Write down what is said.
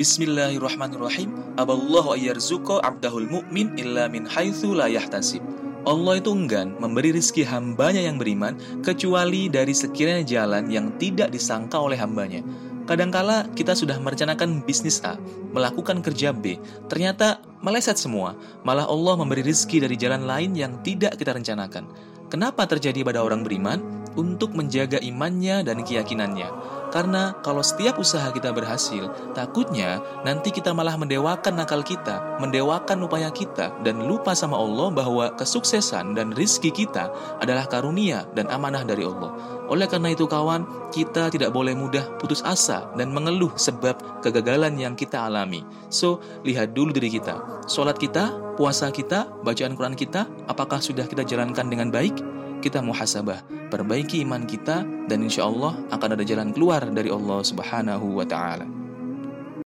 Bismillahirrahmanirrahim. Aballahu ayyarzuqa abdahul mu'min illa min haitsu la yahtasib. Allah itu enggan memberi rizki hambanya yang beriman kecuali dari sekiranya jalan yang tidak disangka oleh hambanya. Kadangkala kita sudah merencanakan bisnis A, melakukan kerja B, ternyata meleset semua. Malah Allah memberi rizki dari jalan lain yang tidak kita rencanakan. Kenapa terjadi pada orang beriman? Untuk menjaga imannya dan keyakinannya. Karena kalau setiap usaha kita berhasil, takutnya nanti kita malah mendewakan nakal kita, mendewakan upaya kita, dan lupa sama Allah bahwa kesuksesan dan rizki kita adalah karunia dan amanah dari Allah. Oleh karena itu kawan, kita tidak boleh mudah putus asa dan mengeluh sebab kegagalan yang kita alami. So, lihat dulu diri kita. Sholat kita, puasa kita, bacaan Quran kita, apakah sudah kita jalankan dengan baik? Kita muhasabah, perbaiki iman kita, dan insya Allah akan ada jalan keluar dari Allah Subhanahu wa Ta'ala.